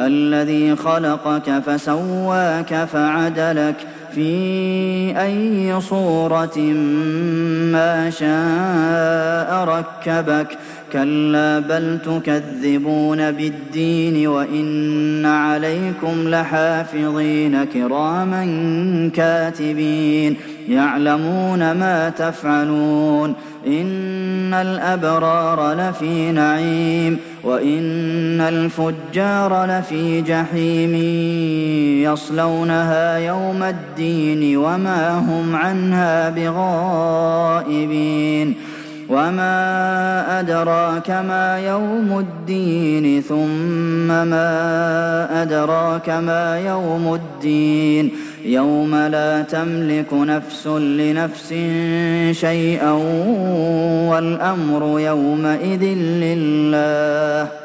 الذي خلقك فسواك فعدلك في أي صورة ما شاء ركبك. كلا بل تكذبون بالدين وإن عليكم لحافظين كراما كاتبين يعلمون ما تفعلون. إن الأبرار لفي نعيم وإن الفجار لفي جحيم يصلونها يوم الدين وما هم عنها بغائبين وما أدراك ما يوم الدين ثم ما أدراك ما يوم الدين يوم لا تملك نفس لنفس شيئا والأمر يومئذ لله